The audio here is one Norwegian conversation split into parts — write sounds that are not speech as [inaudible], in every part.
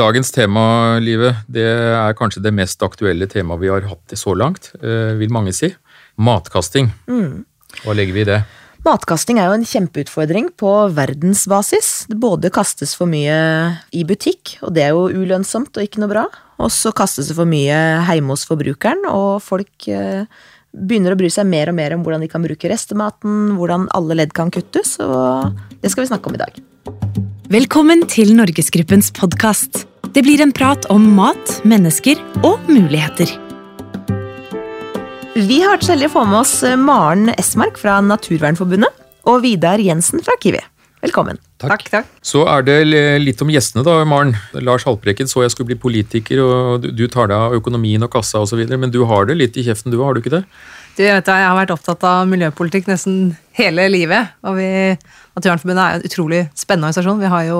Dagens tema, Livet, det er kanskje det mest aktuelle temaet vi har hatt så langt, eh, vil mange si. Matkasting. Hva legger vi i det? Matkasting er jo en kjempeutfordring på verdensbasis. Det både kastes for mye i butikk, og det er jo ulønnsomt og ikke noe bra. Og så kastes det for mye hjemme hos forbrukeren, og folk eh, begynner å bry seg mer og mer om hvordan de kan bruke restematen, hvordan alle ledd kan kuttes, og det skal vi snakke om i dag. Velkommen til Norgesgruppens podkast. Det blir en prat om mat, mennesker og muligheter. Vi har vært så heldige å få med oss eh, Maren Esmark fra Naturvernforbundet og Vidar Jensen fra Kiwi. Velkommen. Takk. takk. Så er det litt om gjestene, da, Maren. Lars Haltbrekken så jeg skulle bli politiker, og du, du tar deg av økonomien og kassa osv., men du har det litt i kjeften, du, har du ikke det? Du vet, jeg har vært opptatt av miljøpolitikk nesten hele livet. og vi, Naturvernforbundet er en utrolig spennende organisasjon. Vi har jo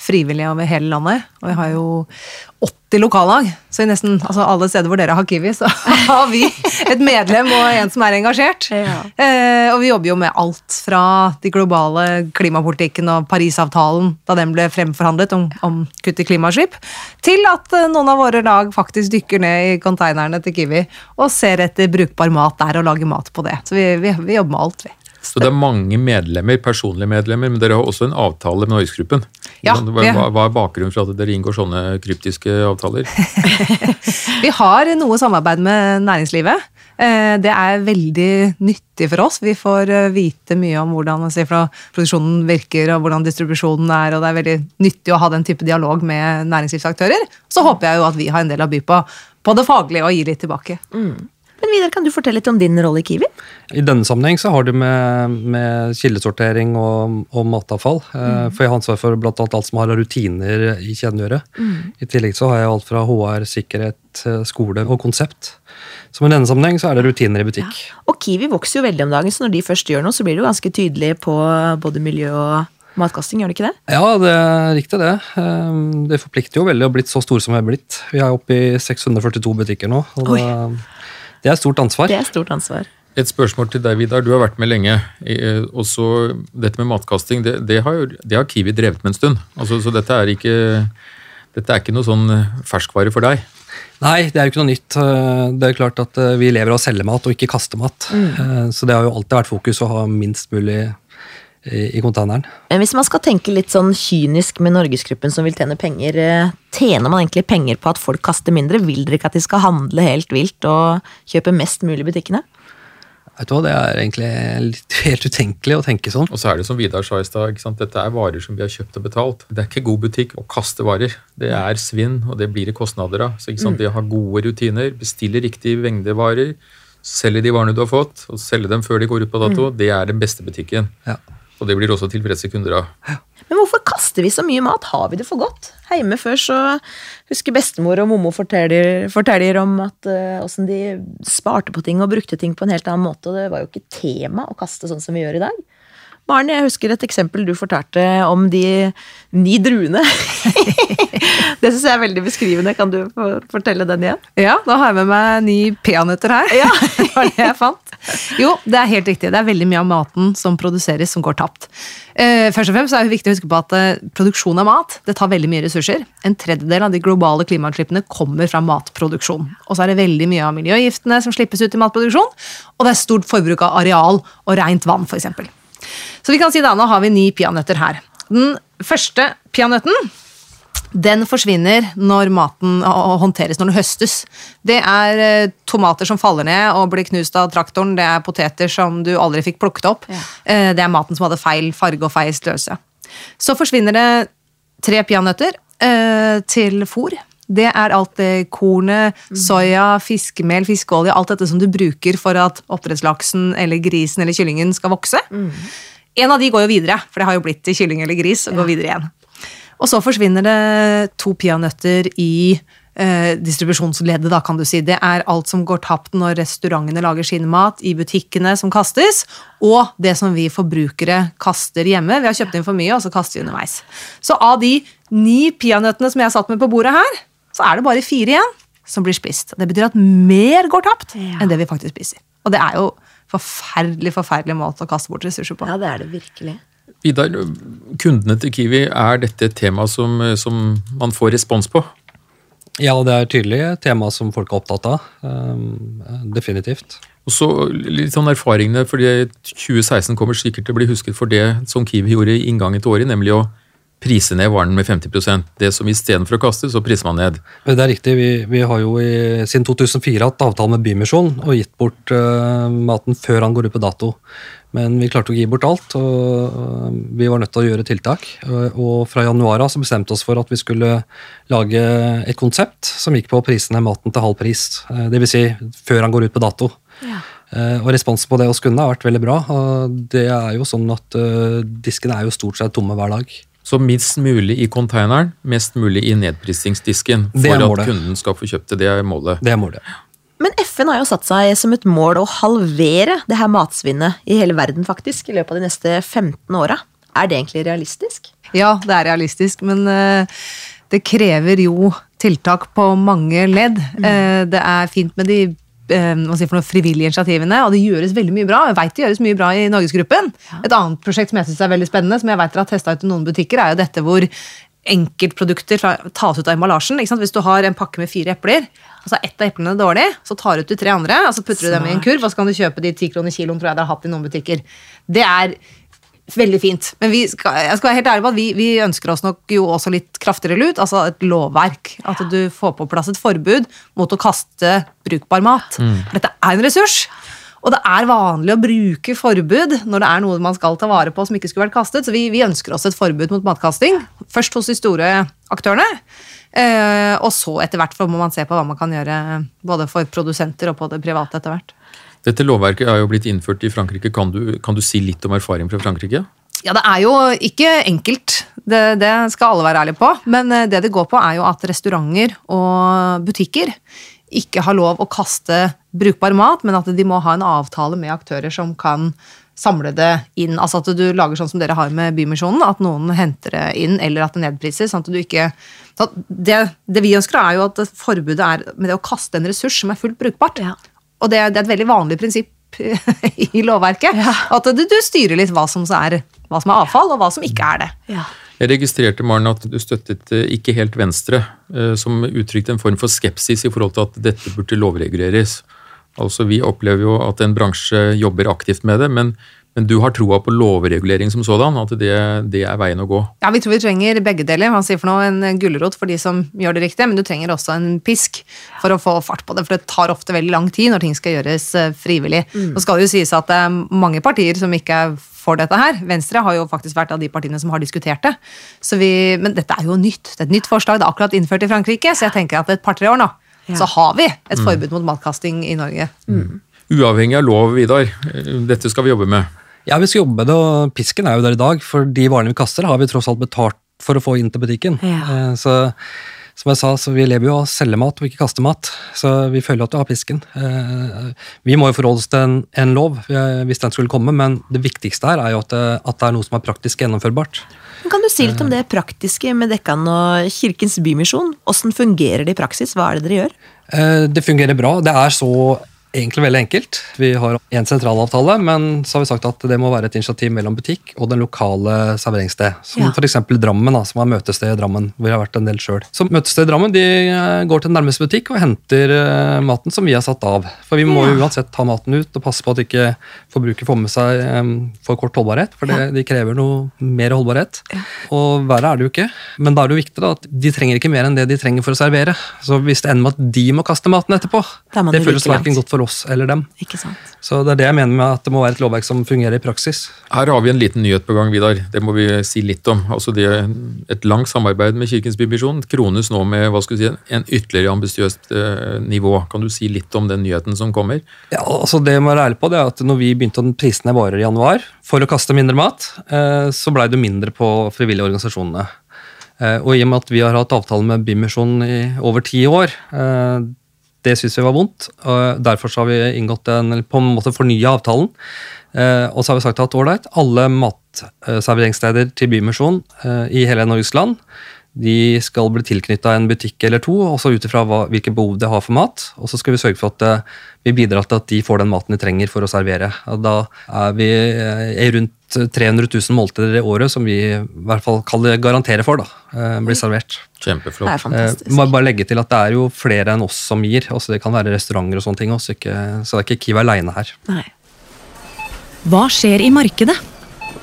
frivillige over hele landet. Og vi har jo 80 lokallag. Så i nesten altså alle steder hvor dere har Kiwi, så [laughs] har vi et medlem og en som er engasjert. Ja. Eh, og vi jobber jo med alt fra de globale klimapolitikken og Parisavtalen da den ble fremforhandlet om, om kutt i klimautslipp, til at eh, noen av våre lag faktisk dykker ned i konteinerne til Kiwi og ser etter brukbar mat der og lager mat på det. Så vi, vi, vi jobber med alt, vi. Så det er mange medlemmer, personlige medlemmer, men dere har også en avtale med Norgesgruppen. Ja, hva, hva, er bakgrunnen for at dere inngår sånne kryptiske avtaler? [laughs] Vi har noe samarbeid med næringslivet. Eh, Det er veldig nyttig for oss. Vi får eh, vite mye om hvordan produksjonen virker og hvordan distribusjonen er, og det er veldig nyttig å ha den type dialog med næringslivsaktører. Så håper jeg jo at vi har en del å by på på det faglige og gi litt tilbake. Men Vidar, kan du fortelle litt om din rolle i Kiwi? I denne sammenheng så har det med, med kildesortering og, og matavfall. Mm. For jeg har ansvar for annet alt som har rutiner i kjeden å gjøre. I tillegg så har jeg alt fra HR, sikkerhet, eh, skole og konsept. Så med denne sammenheng så er det rutiner i butikk. Og Kiwi vokser jo veldig om dagen, så når de først gjør noe, så blir det jo ganske tydelig på både miljø og matkasting, gjør det ikke det? Ja, det er riktig det. Eh, Det forplikter jo veldig å ha blitt så store som vi har blitt. Vi er oppe i 642 butikker nå. og Oi. det, det er stort ansvar. Det er stort ansvar. Et spørsmål til deg, Vidar. Du har vært med lenge. Eh, Også dette med matkasting, det, det, har, det har Kiwi drevet med en stund. Altså, så dette er ikke dette er ikke noe sånn ferskvare for deg. Nei, det er jo ikke noe nytt. Eh, Det er klart at eh, Vi lever av å selge mat og ikke kaste mat. Mm. Så det har jo alltid vært fokus å ha minst mulig i, i containeren. Hvis man skal tenke litt sånn kynisk med Norgesgruppen som vil tjene penger, eh, tjener man egentlig penger på at folk kaster mindre? Vil dere ikke at de skal handle helt vilt og kjøpe mest mulig i butikkene? Vet du hva, Det er egentlig litt, [laughs] helt utenkelig å tenke sånn. Og så er det som Vidar sa i stad, dette er varer som vi har kjøpt og betalt. Det er ikke god butikk å kaste varer. Det er svinn, og det blir det kostnader av. Så ikke sant? Det å ha gode rutiner, bestille riktig mengde varer, selge de varene du har fått, og selge dem før de går ut på dato, det er den beste butikken. Ja. Og det blir også tilfredse kunder av. Men hvorfor kaster vi så mye mat? Har vi det for godt? Hjemme før så husker bestemor og mommo forteller, forteller om at åssen uh, de sparte på ting og brukte ting på en helt annen måte, og det var jo ikke tema å kaste sånn som vi gjør i dag. Maren, jeg husker et eksempel du fortalte om de ni druene. [laughs] [laughs] det syns jeg er veldig beskrivende. Kan du fortelle den igjen? Ja, da har jeg med meg ni peanøtter her. Ja. [laughs] det var det jeg fant. Jo, det er helt riktig. Det er veldig mye av maten som produseres, som går tapt. Eh, først og fremst er det viktig å huske på at eh, produksjon av mat det tar veldig mye ressurser. En tredjedel av de globale klimautslippene kommer fra matproduksjon. Og så er det veldig mye av miljøgiftene som slippes ut i matproduksjon, og det er stort forbruk av areal og rent vann, f.eks. Så vi kan si da, nå har vi ni peanøtter her. Den første peanøtten den forsvinner når maten håndteres, når den høstes. Det er eh, tomater som faller ned og blir knust av traktoren. Det er poteter som du aldri fikk plukket opp. ja. det er maten som hadde feil farge og feil størrelse. Så forsvinner det tre peanøtter eh, til fôr. Det er alt det kornet, soya, fiskemel, fiskeolje, alt dette som du bruker for at oppdrettslaksen eller grisen eller kyllingen skal vokse. En av de går jo videre, for det har jo blitt til kylling eller gris, og går videre igjen. Og så forsvinner det to peanøtter i eh, distribusjonsleddet, da, kan du si. Det er alt som går tapt når restaurantene lager sin mat, i butikkene som kastes, og det som vi forbrukere kaster hjemme. Vi har kjøpt inn for mye, og så kaster vi underveis. Så av de ni peanøttene som jeg har satt med på bordet her, så er det bare fire igjen som blir spist. Det betyr at mer går tapt Ja. enn det vi faktisk spiser. Og det er jo forferdelig, forferdelig måte å kaste bort ressurser på. Ja, det er det virkelig. Vidar, kundene til Kiwi, er dette et tema som, som man får respons på? Ja, det er tydelig et tema som folk er opptatt av. Um, definitivt. Og så litt sånn erfaringene, fordi 2016 kommer sikkert til å bli husket for det som Kiwi gjorde i inngangen til året, nemlig å prise ned varen med 50% Det som istedenfor å kaste, så priser man ned. Det er riktig. Vi, vi har jo i, siden 2004 hatt avtale med Bymisjon og gitt bort uh, maten før han går ut på dato. Men vi klarte å gi bort alt, og vi var nødt til å gjøre tiltak. Og fra januar av så bestemte vi oss for at vi skulle lage et konsept som gikk på prisene prise maten til halv pris. Uh, Dvs. Si før han går ut på dato. Ja. Uh, og responsen på det hos kundene har vært veldig bra. og det er jo sånn at Diskene er jo stort sett tomme hver dag. Så minst mulig i konteineren, mest mulig i nedprisingsdisken. For at kunden skal få kjøpt det. Det er målet. Det er målet. Men FN har jo satt seg som et mål å halvere det her matsvinnet i hele verden faktisk, i løpet av de neste 15 åra. Er det egentlig realistisk? Ja, det er realistisk, men uh, det krever jo tiltak på mange ledd. Mm. Uh, det er fint med de Eh, si for noe, frivillige initiativene, og det gjøres veldig mye bra. Jeg vet det gjøres mye bra i Norgesgruppen. Et annet prosjekt som jeg synes er veldig spennende, som jeg vet dere har testa ut i noen butikker, er jo dette hvor enkeltprodukter tas ut av emballasjen. Hvis du har en pakke med fire epler, og så er ett av eplene dårlig, så tar du ut de tre andre, og så putter du dem i en kurv, og så kan du kjøpe de ti kroner kiloen tror jeg dere har hatt i noen butikker. Det er Veldig fint. Men skal, jeg skal være helt ærlig på at vi, vi, ønsker oss nok jo også litt kraftigere lut. Altså et lovverk. At du får på plass et forbud mot å kaste brukbar mat. Mm. Dette er en ressurs. Og det er vanlig å bruke forbud når det er noe man skal ta vare på som ikke skulle vært kastet. Så vi, vi ønsker oss et forbud mot matkasting. Først hos de store aktørene. Eh, og så etter hvert må man se på hva man kan gjøre både for produsenter og på det private etter hvert. Dette lovverket er jo blitt innført i Frankrike. Kan du, kan du si litt om erfaring fra Frankrike? Ja, Det er jo ikke enkelt, det, det, skal alle være ærlige på. Men eh, det det går på, er jo at restauranter og butikker ikke har lov å kaste brukbar mat, men at de må ha en avtale med aktører som kan samle det inn. Altså at du lager sånn som dere har med Bymisjonen, at noen henter det inn, eller at det nedpriser. sånn at du ikke... Det, det, vi ønsker, er jo at forbudet er med det å kaste en ressurs som er fullt brukbart. Ja. Og det, det er et veldig vanlig prinsipp [laughs] i lovverket. Ja. At du, du, styrer litt hva som, er, hva som, er, avfall, og hva som ikke er det. Ja. Jeg registrerte Maren, at du støttet eh, ikke helt Venstre, eh, som uttrykte en form for skepsis i forhold til at dette burde lovreguleres. Altså, Vi opplever jo at en bransje jobber aktivt med det, men men du har troa på lovregulering som sådan? At det, det, er veien å gå? Ja, vi tror vi trenger begge deler. Man sier for noe en gulrot for de som gjør det riktig, men du trenger også en pisk for å få fart på det. For det tar ofte veldig lang tid når ting skal gjøres eh, frivillig. Mm. Nå skal det jo sies at det er mange partier som ikke er for dette her. Venstre har jo faktisk vært av de partiene som har diskutert det. Vi, men dette er jo nytt. Det er et nytt forslag. Det er akkurat innført i Frankrike, så jeg tenker at et par-tre år nå, ja. så har vi et mm. forbud mot matkasting i Norge. Mm. Uavhengig av lov, Vidar. Dette skal vi jobbe med. Ja, vi skal jobbe med det, og pisken er jo der i dag. For de varene vi kaster, har vi tross alt betalt for å få inn til butikken. Ja. Eh, så som jeg sa, så vi lever jo av å selge mat og ikke kaste mat. Så vi føler at vi har pisken. Eh, vi må jo forholde oss til en, en lov hvis den skulle komme, men det viktigste her er jo at det, at det er noe som er praktisk gjennomførbart. Kan du si litt om det praktiske med Dekkan og Kirkens Bymisjon? Hvordan fungerer det i praksis? Hva er det dere gjør? Eh, det fungerer bra. Det er så egentlig veldig enkelt. Vi har én sentralavtale, men så har vi sagt at det må være et initiativ mellom butikk og den lokale serveringssted. Som ja. f.eks. Drammen, da, som er møtested i Drammen. hvor jeg har vært en del selv. Så Møtested i Drammen de eh, går til den nærmeste butikk og henter uh, maten som vi har satt av. For vi må jo uansett ta maten ut og passe på at ikke forbruker får med seg um, for kort holdbarhet. For det, ja. de krever noe mer holdbarhet. Ja. Og verre er det jo ikke. Men da er det jo viktig da, at de trenger ikke mer enn det de trenger for å servere. Så hvis det ender med at de må kaste maten etterpå, det føles verken godt for for oss eller dem. Ikke sant. Så det er det jeg mener med at det må være et lovverk som fungerer i praksis. Her har vi en liten nyhet på gang, Vidar. Det må vi si litt om. Altså det, et langt samarbeid med Kirkens Bymisjon krones nå med hva skal du si, en ytterligere ambisiøst eh, nivå. Kan du si litt om den nyheten som kommer? Ja, altså Det jeg må være ærlig på, det er at når vi begynte å prise ned varer i januar for å kaste mindre mat, eh, så blei det mindre på frivillige organisasjonene. Eh, og i og med at vi har hatt avtale med Bymisjonen i over ti år, det syns vi var vondt. og Derfor har vi inngått en, på en måte fornya avtalen. Eh, og så har vi sagt at ålreit, alle matserveringssteder til Bymisjon eh, i hele Norges land De skal bli tilknytta en butikk eller to, også ut ifra hvilke behov de har for mat. Og så skal vi sørge for at eh, vi bidrar til at de får den maten de trenger for å servere. Og da er vi eh, i rundt 300 000 måltider i året som vi i hvert fall kan garantere for da, eh, blir servert. Det er Kjempeflott. Eh, fantastisk. må bare legge til at Det er jo flere enn oss som gir. Også Det kan være restauranter og sånne ting også, ikke, så det er ikke Kiwi aleine her. Nei. Hva skjer i markedet?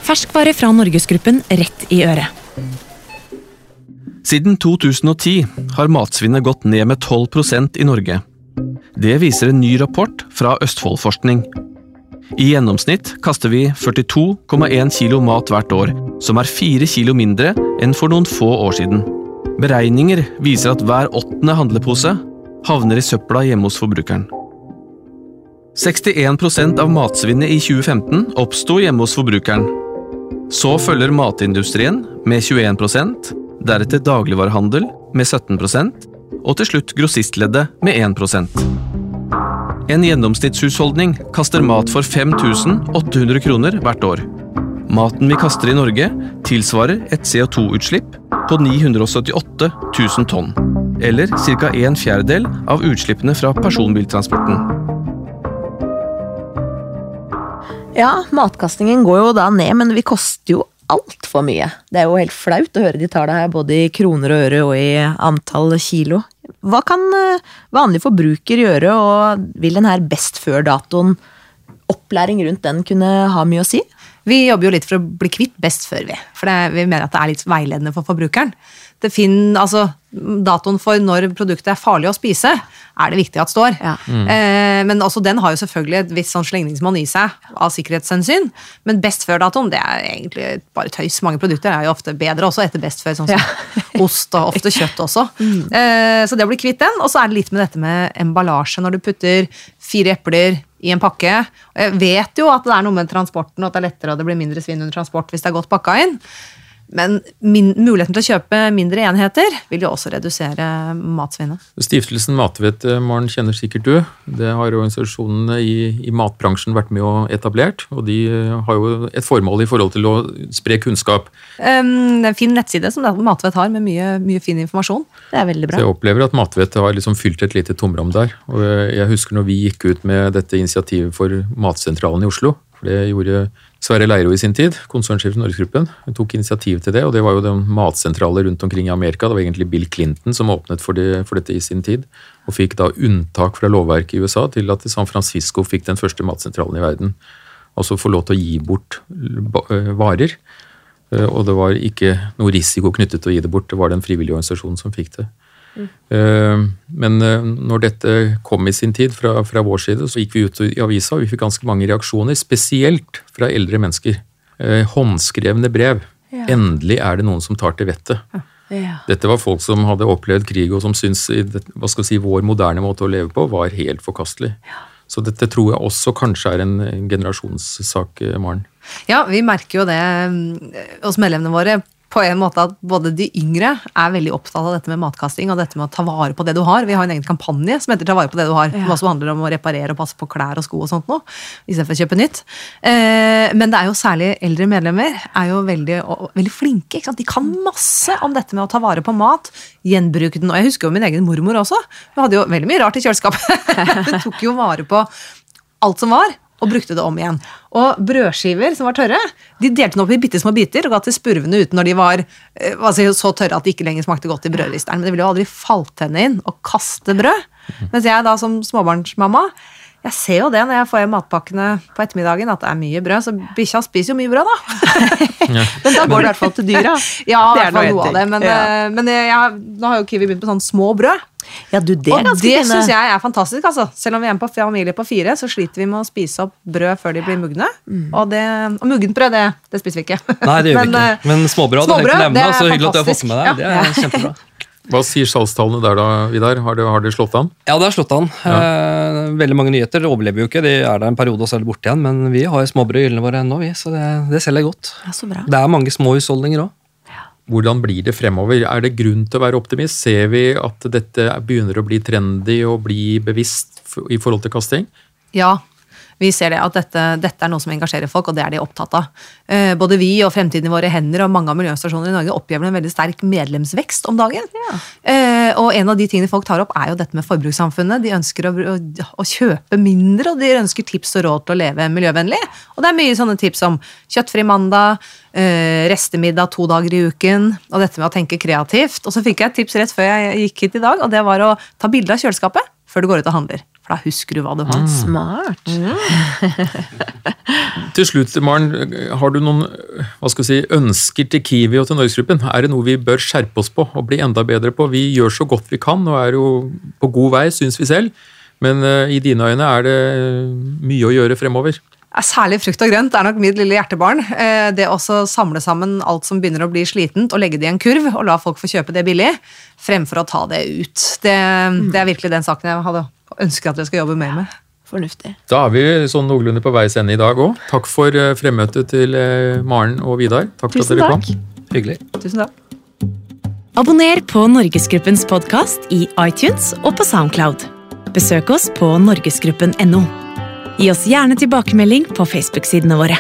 Ferskvare fra Norgesgruppen rett i øret. Siden 2010 har matsvinnet gått ned med 12% i Norge. Det viser en ny rapport fra Østfoldforskning. I gjennomsnitt kaster vi 42,1 kilo mat hvert år, som er 4 kilo mindre enn for noen få år siden. Beregninger viser at hver åttende handlepose havner i søpla hjemme hos forbrukeren. 61% av matsvinnet i 2015 oppsto hjemme hos forbrukeren. Så følger matindustrien med 21 deretter dagligvarehandel med 17% og til slutt grossistleddet med 1% En gjennomsnittshusholdning kaster mat for 5800 kroner hvert år. Maten vi kaster i Norge, tilsvarer et CO2-utslipp på 978 000 tonn. Eller ca. en fjerdedel av utslippene fra personbiltransporten. Ja, matkastingen går jo da ned, men vi koster jo altfor mye. Det er jo helt flaut å høre de tallene her, både i kroner og øre og i antall kilo. Hva kan eh, vanlig forbruker gjøre, og vil den her best før-datoen, opplæring rundt den, kunne ha mye å si? Vi jobber jo litt for å bli kvitt best før, vi. For det, vi mener at det er litt veiledende for forbrukeren. Det fin, altså, Datoen for når produktet er farlig å spise, er det viktig at står. Ja. Eh, men også den har jo selvfølgelig et visst sånn slengningsmål i seg av sikkerhetshensyn. Men best før-datoen det er egentlig bare tøys. Mange produkter er jo ofte bedre også etter best før, sånn som [laughs] ost og ofte kjøtt også. [laughs] Eh, så det å bli kvitt den. Og så er det litt med dette med emballasje. Når du putter fire epler i en pakke. Jeg vet jo at det er noe med transporten, og at det er lettere og det blir mindre svinn under transport hvis det er godt pakka inn. Men min, muligheten til å kjøpe mindre enheter vil jo også redusere matsvinnet. Stiftelsen Matvett, eh, Maren, kjenner sikkert du. Det har organisasjonene i, i matbransjen vært med og etablert. Og de eh, har jo et formål i forhold til å spre kunnskap. Um, det er en fin nettside som Matvett har, med mye, mye fin informasjon. Det er veldig Så bra. jeg opplever at Matvett har liksom fylt et lite tomrom der. Og jeg husker når vi gikk ut med dette initiativet for Matsentralen i Oslo. For det gjorde Sverre Leiro i sin tid, konsernsjef i Norgesgruppen. Tok initiativ til det, og det var jo de matsentraler rundt omkring i Amerika. Det var egentlig Bill Clinton som åpnet for, det, for dette i sin tid. Og fikk da unntak fra lovverket i USA til at San Francisco fikk den første matsentralen i verden. Altså få lov til å gi bort eh, varer. Eh, Og det var ikke noe risiko knyttet til å gi det bort, det var den frivillige organisasjonen som fikk det. Eh, Men eh, når dette kom i sin tid fra, fra vår side, så gikk vi ut i avisa, og vi fikk ganske mange reaksjoner, spesielt fra eldre mennesker. Eh, Håndskrevne brev. Endelig er det noen som tar til vettet. Ja. Dette var folk som hadde opplevd krig, og som syntes hva skal si, vår moderne måte å leve på var helt forkastelig. Så dette tror jeg også kanskje er en en generasjonssak, Maren. Ja, vi merker jo det oss medlemmene våre på en måte at både de yngre er veldig opptatt av dette med matkasting og dette med å ta vare på det du har. Vi har en egen kampanje som heter Ta vare på det du har, Ja. som handler om å reparere og passe på klær og sko og sånt noe, istedenfor å kjøpe nytt. Eh, men det er jo særlig eldre medlemmer er jo veldig, og, veldig flinke. De kan masse om dette med å ta vare på mat, gjenbruke den. Og jeg husker jo min egen mormor også. Hun hadde jo veldig mye rart i kjøleskapet. [laughs] Hun tok jo vare på alt som var, og brukte det om igjen. Og brødskiver som var tørre, de delte den opp i bitte små biter og ga til spurvene uten når de var si, så tørre at de ikke lenger smakte godt i brødristeren. Men det ville jo aldri falt henne inn å kaste brød. Mens jeg da som småbarnsmamma jeg ser jo det når jeg får hjem matpakkene på ettermiddagen, at det er mye brød. Så bikkja spiser jo mye brød, da. [laughs] Men da går det i hvert fall til dyra. [laughs] Ja, i er hvert fall noe av det. Men, Ja. eh, men jeg, nå har jo Kiwi begynt med sånne små brød. Ja, du, det og det syns jeg er fantastisk. altså. Selv om vi er en på familie på fire, så sliter vi med å spise opp brød før de blir mugne. Mm. Og, det, og muggent brød, det, det spiser vi ikke. Nei, det gjør vi [laughs] ikke. eh, Men småbrød, småbrød, det er det er så hyggelig at du har fått fantastisk. med deg. Det er kjempebra. Hva sier salgstallene der da, Vidar? Har det, har det slått an? Ja, det har slått an. Eh, veldig mange nyheter overlever jo ikke. De er der en periode, og så er de borte igjen. Men vi har småbrød i hyllene våre ennå, vi, så det, det selger godt. Ja, så bra. Det er mange små husholdninger òg. Hvordan blir det fremover? Er det grunn til å være optimist? Ser vi at dette begynner å bli trendy og bli bevisst i forhold til kasting? Ja. Vi ser det at dette, dette er noe som engasjerer folk, og det er de opptatt av. Eh, både vi og Fremtiden i våre hender og mange av miljøstasjonene i Norge opplever en veldig sterk medlemsvekst om dagen. Ja. og en av de tingene folk tar opp, er jo dette med forbrukssamfunnet. De ønsker å, å, å kjøpe mindre, og de ønsker tips og råd til å leve miljøvennlig. Og det er mye sånne tips som kjøttfri mandag, eh, restemiddag to dager i uken, og dette med å tenke kreativt. Og så fikk jeg et tips rett før jeg gikk hit i dag, og det var å ta bilde av kjøleskapet før du går ut og handler. For da husker du hva du har. Smart. [laughs] Til slutt, Maren, har du noen hva skal si, ønsker til Kiwi og til Norgesgruppen? Er det noe vi bør skjerpe oss på og bli enda bedre på? Vi gjør så godt vi kan og er jo på god vei, syns vi selv. Men uh, i dine øyne er det mye å gjøre fremover. Særlig frukt og grønt er nok mitt lille hjertebarn. Eh, det å samle sammen alt som begynner å bli slitent, og legge det i en kurv og la folk få kjøpe det billig, fremfor å ta det ut. Det, det er virkelig den saken jeg hadde ønsker at dere skal jobbe mer med. Fornuftig. Da er vi sånn noenlunde på veis ende i dag òg. Takk for eh, fremmøtet til eh, Maren og Vidar. Takk for at dere takk. kom. Hyggelig. Tusen takk. Abonner på Norgesgruppens podkast i iTunes og på Soundcloud. Besøk oss på norgesgruppen.no. Gi oss gjerne tilbakemelding på Facebook-sidene våre.